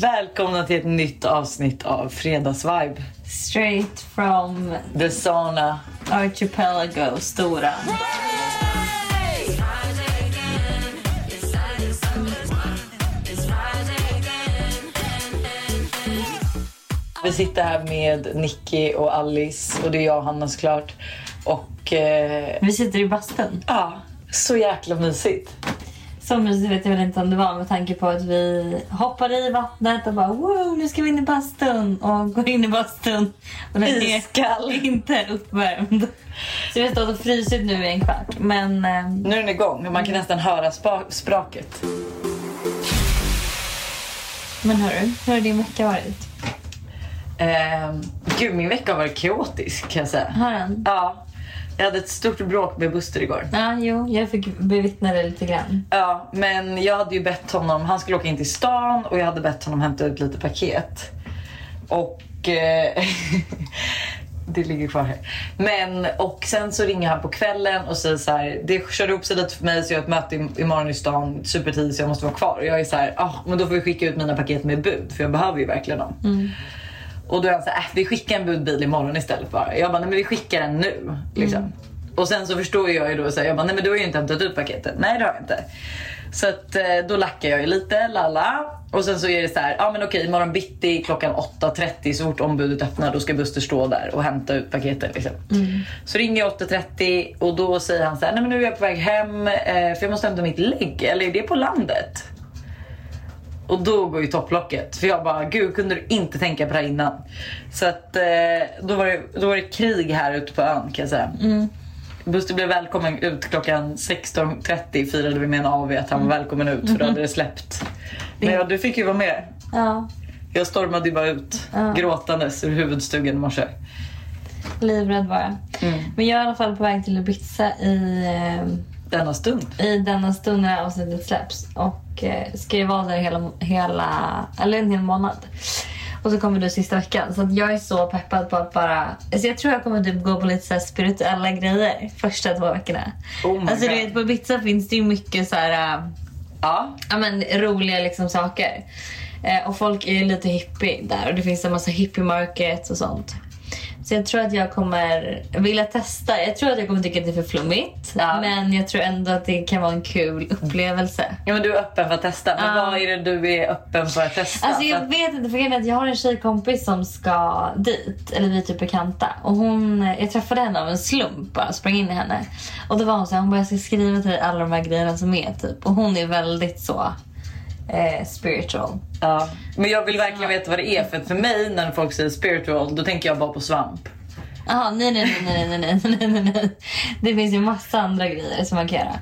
Välkomna till ett nytt avsnitt av Fredagsvibe. Straight from The Sauna. Archipelago, stora. Vi sitter här med Nicky och Alice och det är jag och Hanna såklart. Och eh, Vi sitter i bastun. ja, så jäkla mysigt. Så mysigt vet jag väl inte om det var med tanke på att vi hoppade i vattnet och bara wow, nu ska vi in i bastun och går in i bastun. Och den är Iskall. inte uppvärmd. Så vi har stått och frysit nu i en kvart. Men ehm, Nu är den igång och man kan nästan höra spa- spraket. Men hörru, hur har din vecka varit? Eh, gud, min vecka har varit kaotisk kan jag säga. Har den? Ja, jag hade ett stort bråk med Buster igår. Ja, jo, jag fick bevittna det lite grann. Ja, men jag hade ju bett honom, han skulle åka in till stan och jag hade bett honom hämta ut lite paket. Och eh, det ligger kvar här. Men och sen så ringer han på kvällen och säger så här, det körde ihop sig lite för mig så jag har ett möte im- imorgon i stan supertidigt så jag måste vara kvar. Och jag är så här, ah, men då får vi skicka ut mina paket med bud för jag behöver ju verkligen dem. Och då är han så här, äh, vi skickar en budbil imorgon istället bara. Jag bara, nej men vi skickar den nu. Liksom. Och sen så förstår jag ju då så här, jag bara, nej men du har ju inte hämtat ut paketet. Nej det har jag inte. Så att eh, då lackar jag ju lite, lalla. Och sen så är det så här, ja men okej imorgon bitti klockan 8.30 så fort ombudet öppnar då ska Buster stå där och hämta ut paketet. Liksom. Så ringer jag 8.30 och då säger han så här, nej men nu är jag på väg hem eh, för jag måste hämta mitt lägg. Eller är det på landet? Och då går ju topplocket. För jag bara, gud kunde du inte tänka på det här innan? Så att eh, då, var det, då var det krig här ute på ön kan jag säga. Buster blev välkommen ut klockan 16.30 firade vi med en AV att han var välkommen ut för då hade det släppt. Men ja, du fick ju vara med. Ja, Jag stormade ju bara ut Ja. gråtandes ur huvudstugan i morse. livrädd var jag. Mm. Men jag är i alla fall på väg till Ibiza i ehm, Denna stund. i denna stund när avsnittet släpps. Och eh, ska ju vara där hela, hela, eller en hel månad. Och så kommer du sista veckan. Så att jag är så peppad på att bara... Alltså jag tror jag kommer typ gå på lite så här spirituella grejer första två veckorna. Oh alltså du vet på Ibiza finns det ju mycket så här... äh, Ja. ja, men, roliga liksom saker. Eh, och folk är ju lite hippie där och det finns en massa hippie markets och sånt. Så jag tror att jag kommer vilja testa. Jag tror att jag kommer tycka att det är för flummigt. Ja. Men jag tror ändå att det kan vara en kul upplevelse. ja men du är öppen för att testa. Men Ja. vad är det du är öppen för att testa? Alltså jag vet inte, för att jag har en tjejkompis som ska dit. Eller vi är typ bekanta. Och hon, jag träffade henne av en slump bara, sprang in i henne. Och då var hon så här, hon bara jag ska skriva till dig alla de här grejerna som är typ. Och hon är väldigt så eh, spiritual. Ja, men jag vill verkligen veta vad det är för för mig när folk säger spiritual då tänker jag bara på svamp. Jaha, nej, nej, nej, nej, nej, nej, nej, nej. Det finns ju massa andra grejer som man kan göra.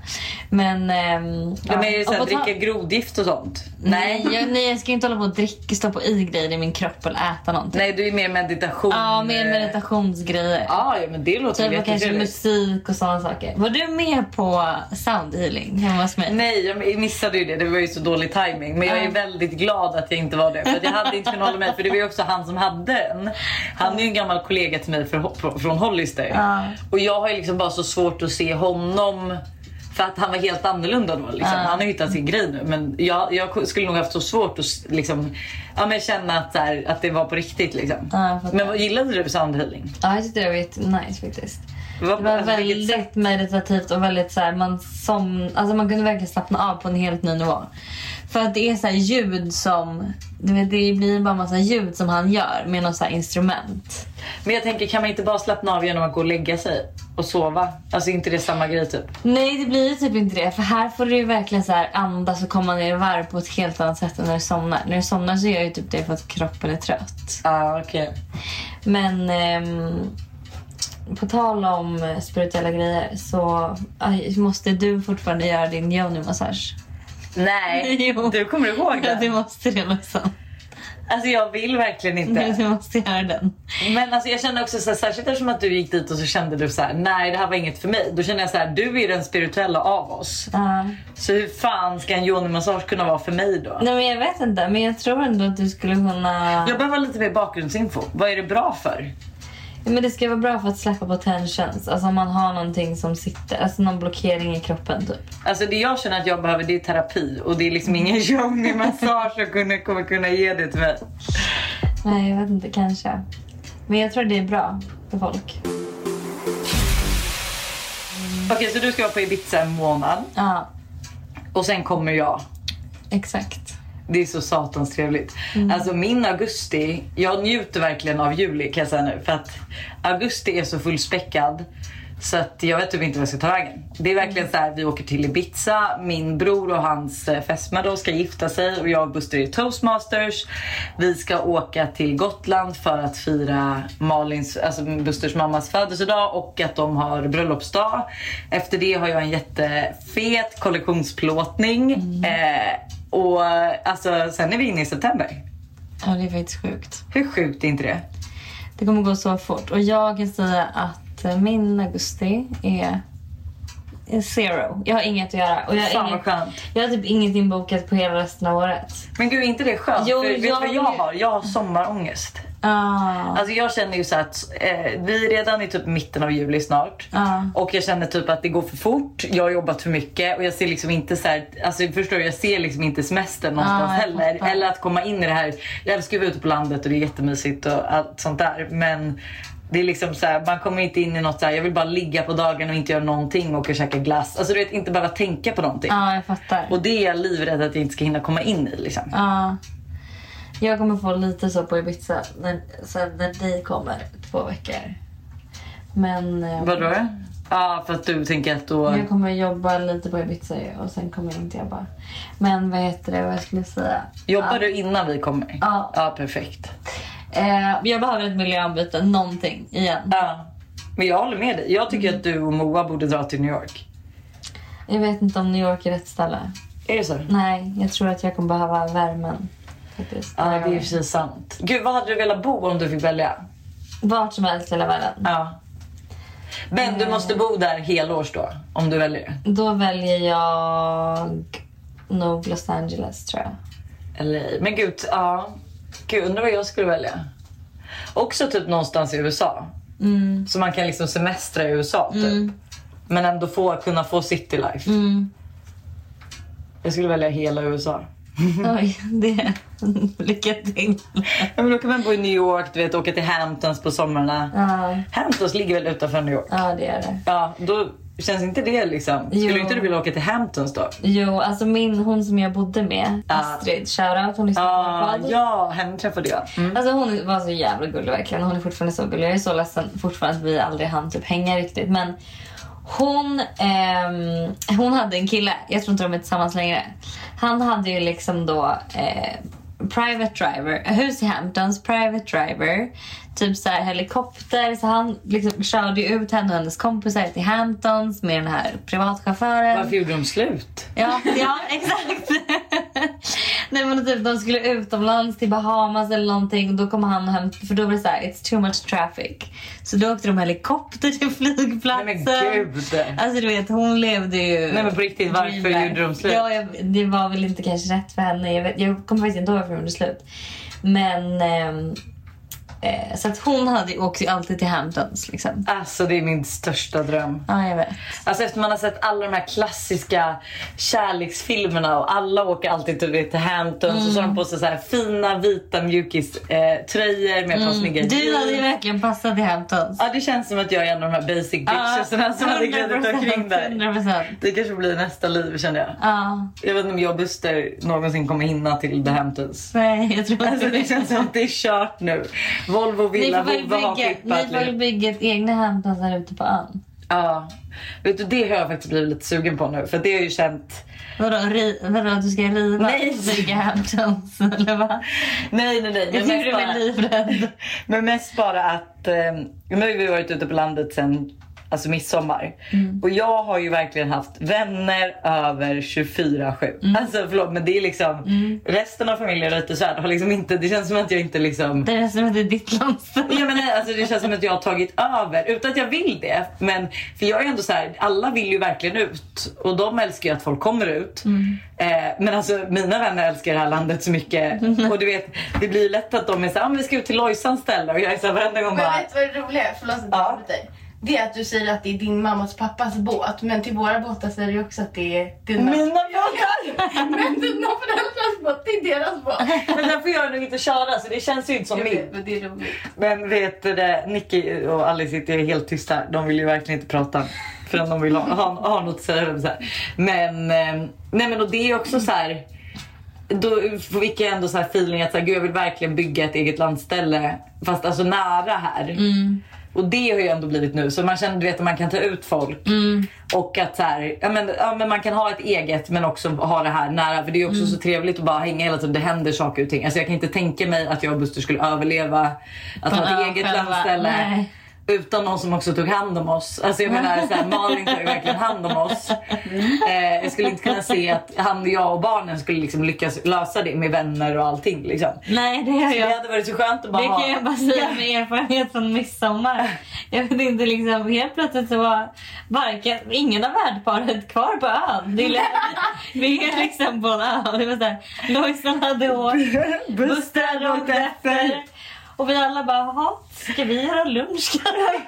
Men... ehm, De är ju och såhär, på tal- dricka grodgift och sånt. Nej, jag, nej, jag ska inte hålla på och dricka, stå på i grejer i min kropp eller äta någonting. Nej, du är mer meditation. Ja, mer eh, meditationsgrejer. Ja, ja men det låter Typ kanske musik och sådana saker. Var du med på sound healing hemma hos mig? Nej, jag missade ju det. Det var ju så dålig timing. Men jag är Ja. väldigt glad att jag inte var det. För jag hade inte kunnat hålla med. För det var ju också han som hade den. Han är ju en gammal kollega till mig för, från Hollister. Ja. Och jag har ju liksom bara så svårt att se honom för att han var helt annorlunda då. Liksom. Ja. Han har hittat sin grej nu. Men jag, jag skulle nog haft så svårt att liksom, ja, men känna att, här, att det var på riktigt. Liksom. Fattar. men vad, gillade du sound healing? Ja, jag tyckte det var jättenice faktiskt. Vad- Det var alltså, vilket sätt? väldigt meditativt och väldigt så här, man som, alltså man kunde verkligen slappna av på en helt ny nivå. För att det är så här ljud som, du vet det blir bara massa ljud som han gör med något så instrument. Men jag tänker, kan man inte bara slappna av genom att gå och lägga sig och sova? Alltså inte det samma grej typ? Nej det blir ju typ inte det för här får du ju verkligen så här andas och komma ner i varv på ett helt annat sätt än när du somnar. När du somnar så gör ju typ det för att kroppen är trött. Ja, ah, okej. Men ehm, på tal om spirituella grejer så måste du fortfarande göra din yoni-massage. Nej, Jo. du kommer ihåg Ja, du måste det liksom. Alltså jag vill verkligen Nej, inte. Du måste göra den. Men alltså jag känner också så här, särskilt eftersom att du gick dit och så kände du så här: nej det här var inget för mig. Då känner jag så här, du är den spirituella av oss. Ja. Så hur fan ska en yoni-massage kunna vara för mig då? Nej men jag vet inte, men jag tror ändå att du skulle kunna... Jag behöver lite mer bakgrundsinfo. Vad är det bra för? Men det ska vara bra för att släppa på tensions. Alltså om man har någonting som sitter, alltså någon blockering i kroppen typ. Alltså det jag känner att jag behöver det är terapi och det är liksom ingen yoni-massage som kunna, kommer kunna ge det till mig. Nej, jag vet inte, kanske. Men jag tror det är bra för folk. Okej, så du ska vara på Ibiza en månad Ja, och sen kommer jag. exakt. Det är så satans trevligt. Alltså min augusti, jag njuter verkligen av juli kan jag säga nu. För att augusti är så fullspäckad. Så att jag vet typ inte vad jag ska ta vägen. Det är verkligen så här, vi åker till Ibiza, min bror och hans eh, fästmö då ska gifta sig och jag och Buster är toastmasters. Vi ska åka till Gotland för att fira Malins, alltså Busters mammas födelsedag och att de har bröllopsdag. Efter det har jag en jättefet kollektionsplåtning. Eh, och alltså sen är vi inne i september. Ja, det är faktiskt sjukt. Hur sjukt är inte det? Det kommer gå så fort. Och jag kan säga att eh, min augusti är zero. Jag har inget att göra. Och jag, Fan inget, skönt. jag har typ ingenting bokat på hela resten av året. Men gud, är inte det skönt? Jo, För vet du jag- vad jag har? Jag har sommarångest. Ah. Alltså jag känner ju så att eh, vi är redan i typ mitten av juli snart. Ja. Och jag känner typ att det går för fort. Jag har jobbat för mycket och jag ser liksom inte så här, alltså förstår du, jag ser liksom inte semester någonstans jag heller. Eller att komma in i det här. Jag älskar att vara ute på landet och det är jättemysigt och allt sånt där. Men det är liksom så här, man kommer inte in i något så här, jag vill bara ligga på dagen och inte göra någonting och åka och käka glass. Alltså du vet, inte behöva tänka på någonting. Ja, jag fattar. Och det är jag livrädd att jag inte ska hinna komma in i liksom. Ja. Jag kommer få lite så på Ibiza när, sen när ni kommer två veckor. Men eh, Vadå? Ja, för att du tänker att då... jag kommer jobba lite på Ibiza och sen kommer jag inte jobba. Men vad heter det, vad jag skulle säga? Jobbar Ja. du innan vi kommer? Ja. Ja, perfekt. Eh, jag behöver ett miljöombyte, någonting igen. Ja. Men jag håller med dig. Jag tycker att du och Moa borde dra till New York. Jag vet inte om New York är rätt ställe. Är det så? Nej, jag tror att jag kommer behöva värmen. Faktiskt. Ja, det är sig sant. Gud, vad hade du velat bo om du fick välja? Vart som helst i hela världen. Ja. Men du måste bo där helårs då, om du väljer. Då väljer jag nog Los Angeles tror jag. Eller, men gud, ja. Gud, undrar vad jag skulle välja. Också typ någonstans i USA. Mm. Så man kan liksom semestra i USA typ. Mm. Men ändå få, kunna få city life. Mm. Jag skulle välja hela USA. Oj, det... Lycka till. Ja, men då kan man bo i New York, du vet, åka till Hamptons på somrarna. Ja, Hamptons ligger väl utanför New York? ja, det är det. Ja, då känns inte det liksom... Skulle Jo. inte du vilja åka till Hamptons då? Jo, alltså min, hon som jag bodde med. Astrid, shoutout, hon lyssnar på Ja, vår podd. ja, henne träffade jag. Mm. Alltså hon var så jävla gullig verkligen. Hon är fortfarande så gullig. Jag är så ledsen fortfarande att vi aldrig hann typ hänga riktigt. Men hon, ehm, hon hade en kille, jag tror inte de är tillsammans längre. Han hade ju liksom då eh, private driver, hus Hamptons, private driver. Typ så här helikopter. Så han liksom körde ju ut henne och hennes kompisar till Hamptons med den här privatchauffören. Varför gjorde de slut? Ja, ja exakt. Nej men typ de skulle utomlands till Bahamas eller någonting och då kom han hem för då var det så här, it's too much traffic. Så då åkte de helikopter till flygplatsen. Nej men gud. Alltså du vet hon levde ju... Nej, men på riktigt, varför gjorde de slut? Ja, jag, det var väl inte kanske rätt för henne. Jag, vet, jag kommer faktiskt inte ihåg varför de gjorde slut. Men... Ehm, eh, så att hon hade, åkte ju alltid till Hamptons liksom. Alltså det är min största dröm. Ja, jag vet. Alltså efter man har sett alla de här klassiska kärleksfilmerna och alla åker alltid till, till Hamptons och så har de på sig så här fina vita mjukiströjor eh, med par snygga Mm. Du hade ju verkligen passat till Hamptons. Ja det känns som att jag är en av de här basic bitchesarna som hade glidit omkring där. 100%. Det kanske blir nästa liv känner jag. Ja. Jag vet inte om jag och Buster någonsin kommer hinna till The Hamptons. Nej, jag tror inte Alltså det känns som att det är kört nu. Volvo villa, Vova har bygga, ni flippat. får väl bygga ett egna Hamptons här ute på ön. Ja. Vet du, det har jag faktiskt blivit lite sugen på nu. För det har jag ju känt... Vadå, ri, vadå du ska riva Nej. och bygga Hamptons eller vad? Nej, nej, nej. Jag tycker du är livrädd. men mest bara att... Eh, nu har vi varit ute på landet sen alltså midsommar. Och jag har ju verkligen haft vänner över 24-7. Alltså förlåt men det är liksom resten av familjen Reuterswärd har liksom inte, det känns som att jag inte liksom Det är som att det är ditt landställe. Ja, men, alltså, det känns som att jag har tagit över utan att jag vill det. Men, för jag är ändå så här, alla vill ju verkligen ut och de älskar ju att folk kommer ut. Eh, men alltså mina vänner älskar det här landet så mycket och du vet det blir lätt att de är såhär, ah, men vi ska ut till Lojsans ställe och jag är såhär varenda gång Men bara vet du vad det roliga är? Förlåt att jag Ja. dig. Det är att du säger att det är din mammas pappas båt. Men till våra båtar säger du också att det är dina... mina båtar! Men dina föräldrars båt, det är deras båt. men den får jag nog inte köra så det känns ju inte som min. men det är roligt. Men vet du det, Nicky och Alice sitter helt tysta. De vill ju verkligen inte prata. Förrän de vill ha, ha, ha något att säga. Så här. Men, eh, nej men och det är också så här. Då fick jag ändå så här feeling att så här, gud, jag vill verkligen bygga ett eget landställe. Fast alltså nära här. Och det har ju ändå blivit nu. Så man känner du vet att man kan ta ut folk. Och att så här, ja, men, ja, men man kan ha ett eget men också ha det här nära. För det är också så trevligt att bara hänga hela tiden. Det händer saker och ting. Alltså jag kan inte tänka mig att jag och Buster skulle överleva att ha ett eget landställe. Utan någon som också tog hand om oss. Alltså jag menar så här, Malin tar ju verkligen hand om oss. Eh, jag skulle inte kunna se att han, jag och barnen skulle liksom lyckas lösa det med vänner och allting. Liksom. Nej, det Det jag. hade varit så skönt att bara Det ha... kan jag bara säga med erfarenhet från midsommar. Jag vet inte, liksom, helt plötsligt så var varken, ingen av värdparet kvar på ön. Det är, vi är liksom på en ö. Det var Lojsan hade hår, Buster hade åkt efter. Och vi alla bara, jaha, ska vi göra lunch kanske?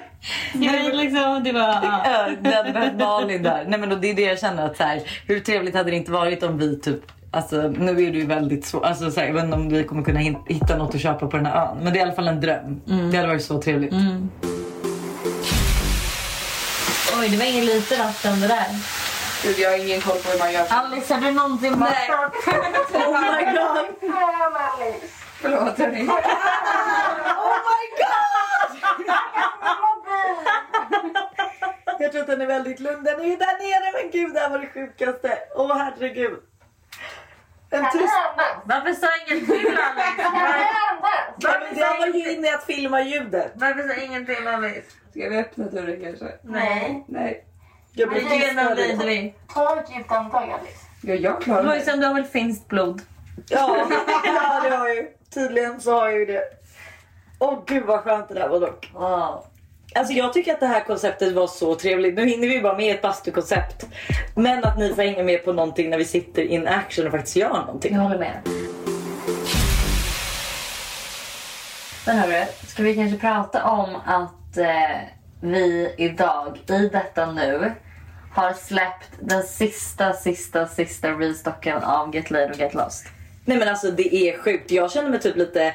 Jag vet liksom, det var... Ja. Det hade behövt Malin där. Nej, men då, det är det jag känner att så här, hur trevligt hade det inte varit om vi typ Alltså, nu är det ju väldigt svårt. Alltså, så här, jag vet inte om vi kommer kunna hitta något att köpa på den här ön. Men det är i alla fall en dröm. Det hade varit så trevligt. Oj, det var ingen liten vatten det där. Gud, jag har ingen koll på hur man gör. Alice, har du någonsin bara... Oh my god! Förlåt hörni. Oh my god! Jag tror att den är väldigt lugn. Den är ju där nere. Men gud, det här var det sjukaste. Åh herregud. En tyst... Varför sa ingen till? Ja, men Jag var ju inne i att filma ljudet. Varför sa ingen till Alice? Ska vi öppna dörren kanske? Nej. Nej. Jag blir Genom kissnödig. lider vi. Ta ett djupt andetag Alice. Ja, jag klarar mig. Lojsan, du har väl finskt blod? Ja, ja, det har jag ju. Tydligen så har jag ju det. Åh gud vad skönt det där var dock. Wow. Alltså jag tycker att det här konceptet var så trevligt. Nu hinner vi bara med ett bastukoncept. Men att ni får hänga med på någonting när vi sitter in action och faktiskt gör någonting. Jag håller med. Men hörru, ska vi kanske prata om att eh, vi idag, i detta nu, har släppt den sista, sista, sista restocken av Get Laid och Get Lost. Nej men alltså det är sjukt. Jag känner mig typ lite,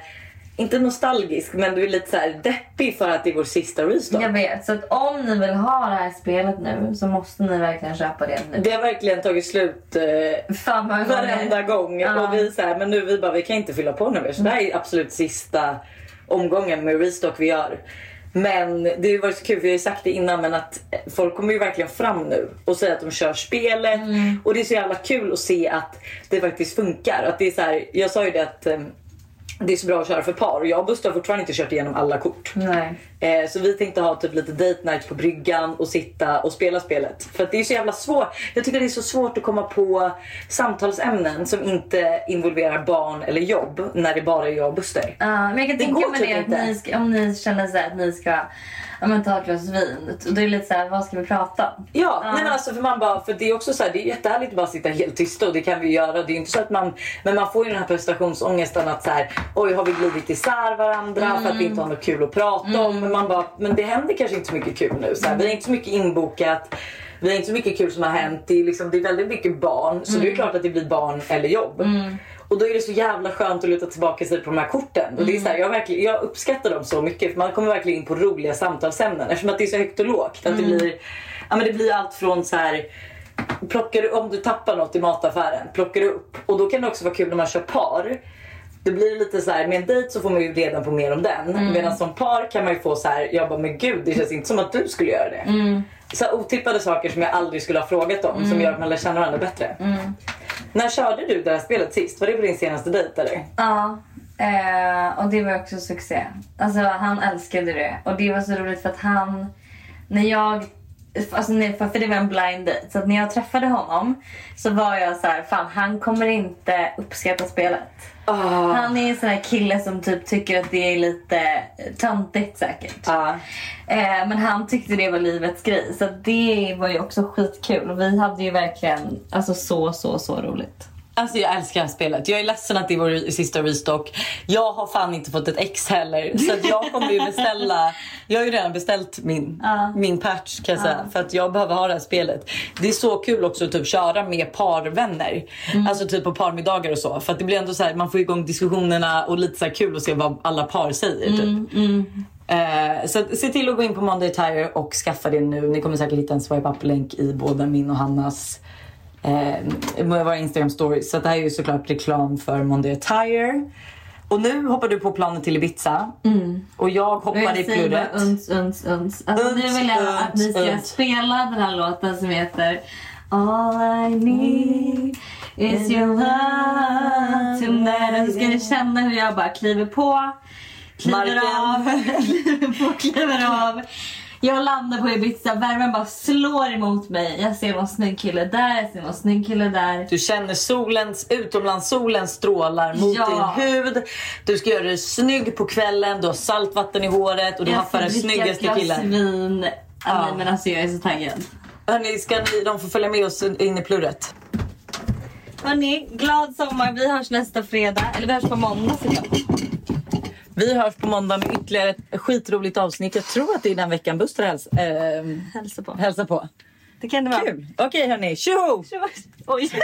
inte nostalgisk men du är lite så här deppig för att det är vår sista restart. Jag vet, så att om ni vill ha det här spelet nu så måste ni verkligen köpa det nu. Det har verkligen tagit slut eh, Fan vad varenda gång. Ja. Och vi så här, men nu vi bara, vi kan inte fylla på nu mer. Så det här är absolut sista omgången med restock vi gör. Men det har ju varit så kul, jag har ju sagt det innan, men att folk kommer ju verkligen fram nu och säger att de kör spelet. Och det är så jävla kul att se att det faktiskt funkar. Att det är så här, jag sa ju det att eh, det är så bra att köra för par. Och jag och Buster har fortfarande inte kört igenom alla kort. Nej. Eh, så vi tänkte ha typ lite date night på bryggan och sitta och spela spelet. För det är så jävla svårt. Jag tycker det är så svårt att komma på samtalsämnen som inte involverar barn eller jobb när det bara är jag och Buster. Ja, men jag kan Det tänka mig typ det att ni ska, om ni känner så att ni ska ja, men ta ett glas vin. Och då är det lite så här, vad ska vi prata om? Ja, Ja. Nej, men alltså för man bara, för det är också så här, det är jättehärligt att bara sitta helt tysta och det kan vi göra. Det är inte så att man, men man får ju den här prestationsångesten att så här, oj har vi glidit isär varandra för att vi inte har något kul att prata om. Man bara, men det händer kanske inte så mycket kul nu. Så här, Vi har inte så mycket inbokat. Vi har inte så mycket kul som har hänt. Det är, liksom, det är väldigt mycket barn. Så det är klart att det blir barn eller jobb. Och då är det så jävla skönt att luta tillbaka sig på de här korten. Och det är så här, jag, verkligen, jag uppskattar dem så mycket för man kommer verkligen in på roliga samtalsämnen eftersom att det är så högt och lågt. Att det, blir, ja, men det blir allt från så här plockar du, om du tappar något i mataffären, plockar du upp. Och då kan det också vara kul när man kör par. Det blir lite så här, med en dejt så får man ju redan på mer om den. Medan som par kan man ju få så här, jag bara men gud det känns inte som att du skulle göra det. Så här otippade saker som jag aldrig skulle ha frågat om som gör att man lär känna varandra bättre. När körde du det här spelet sist? Var det på din senaste dejt eller? Ja, eh, och det var också succé. Alltså han älskade det. Och det var så roligt för att han, när jag Alltså, för det var en blind date. Så när jag träffade honom så var jag så här, fan han kommer inte uppskatta spelet. Ah. Han är en sån här kille som typ tycker att det är lite töntigt säkert. Ja. Eh, men han tyckte det var livets grej. Så det var ju också skitkul. Och vi hade ju verkligen alltså, så, så, så roligt. Alltså jag älskar det här spelet. Jag är ledsen att det är vår sista restock. Jag har fan inte fått ett ex heller. Så att jag kommer ju beställa. Jag har ju redan beställt min, Ja. min patch kan jag säga. För att jag behöver ha det här spelet. Det är så kul också att typ köra med parvänner. Alltså typ på parmiddagar och så. För att det blir ändå så här, man får igång diskussionerna och lite så kul att se vad alla par säger. Typ. Eh, så att se till att gå in på Monday Tire och skaffa det nu. Ni kommer säkert hitta en swipe up-länk i både min och Hannas eh, våra Instagram stories. Så det här är ju såklart reklam för Monday Tire. Och nu hoppar du på planet till Ibiza. Och jag hoppar i plurret. uns, uns, uns. Alltså, Uns, nu vill jag att ni ska uns, uns. spela den här låten som heter All I need is your love tonight. Och så ska ni känna hur jag bara kliver på, kliver Marken. av, kliver på, kliver av. Jag landar på Ibiza, värmen bara slår emot mig. Jag ser någon snygg kille där, jag ser någon snygg kille där. Du känner solens, utomlandssolens strålar mot Ja. din hud. Du ska göra dig snygg på kvällen, du har saltvatten i håret och du haffar den snyggaste killen. vin. Ja. Nej men alltså jag är så taggad. Hörni, ska ni, de får följa med oss in i plurret. Hörni, glad sommar. Vi hörs nästa fredag. Eller vi hörs på måndag såklart. Vi hörs på måndag med ytterligare ett skitroligt avsnitt. Jag tror att det är den veckan Buster häls äh, Hälsa på. hälsar på. Det kan det vara. Kul! Okej hörni, tjoho! Oj.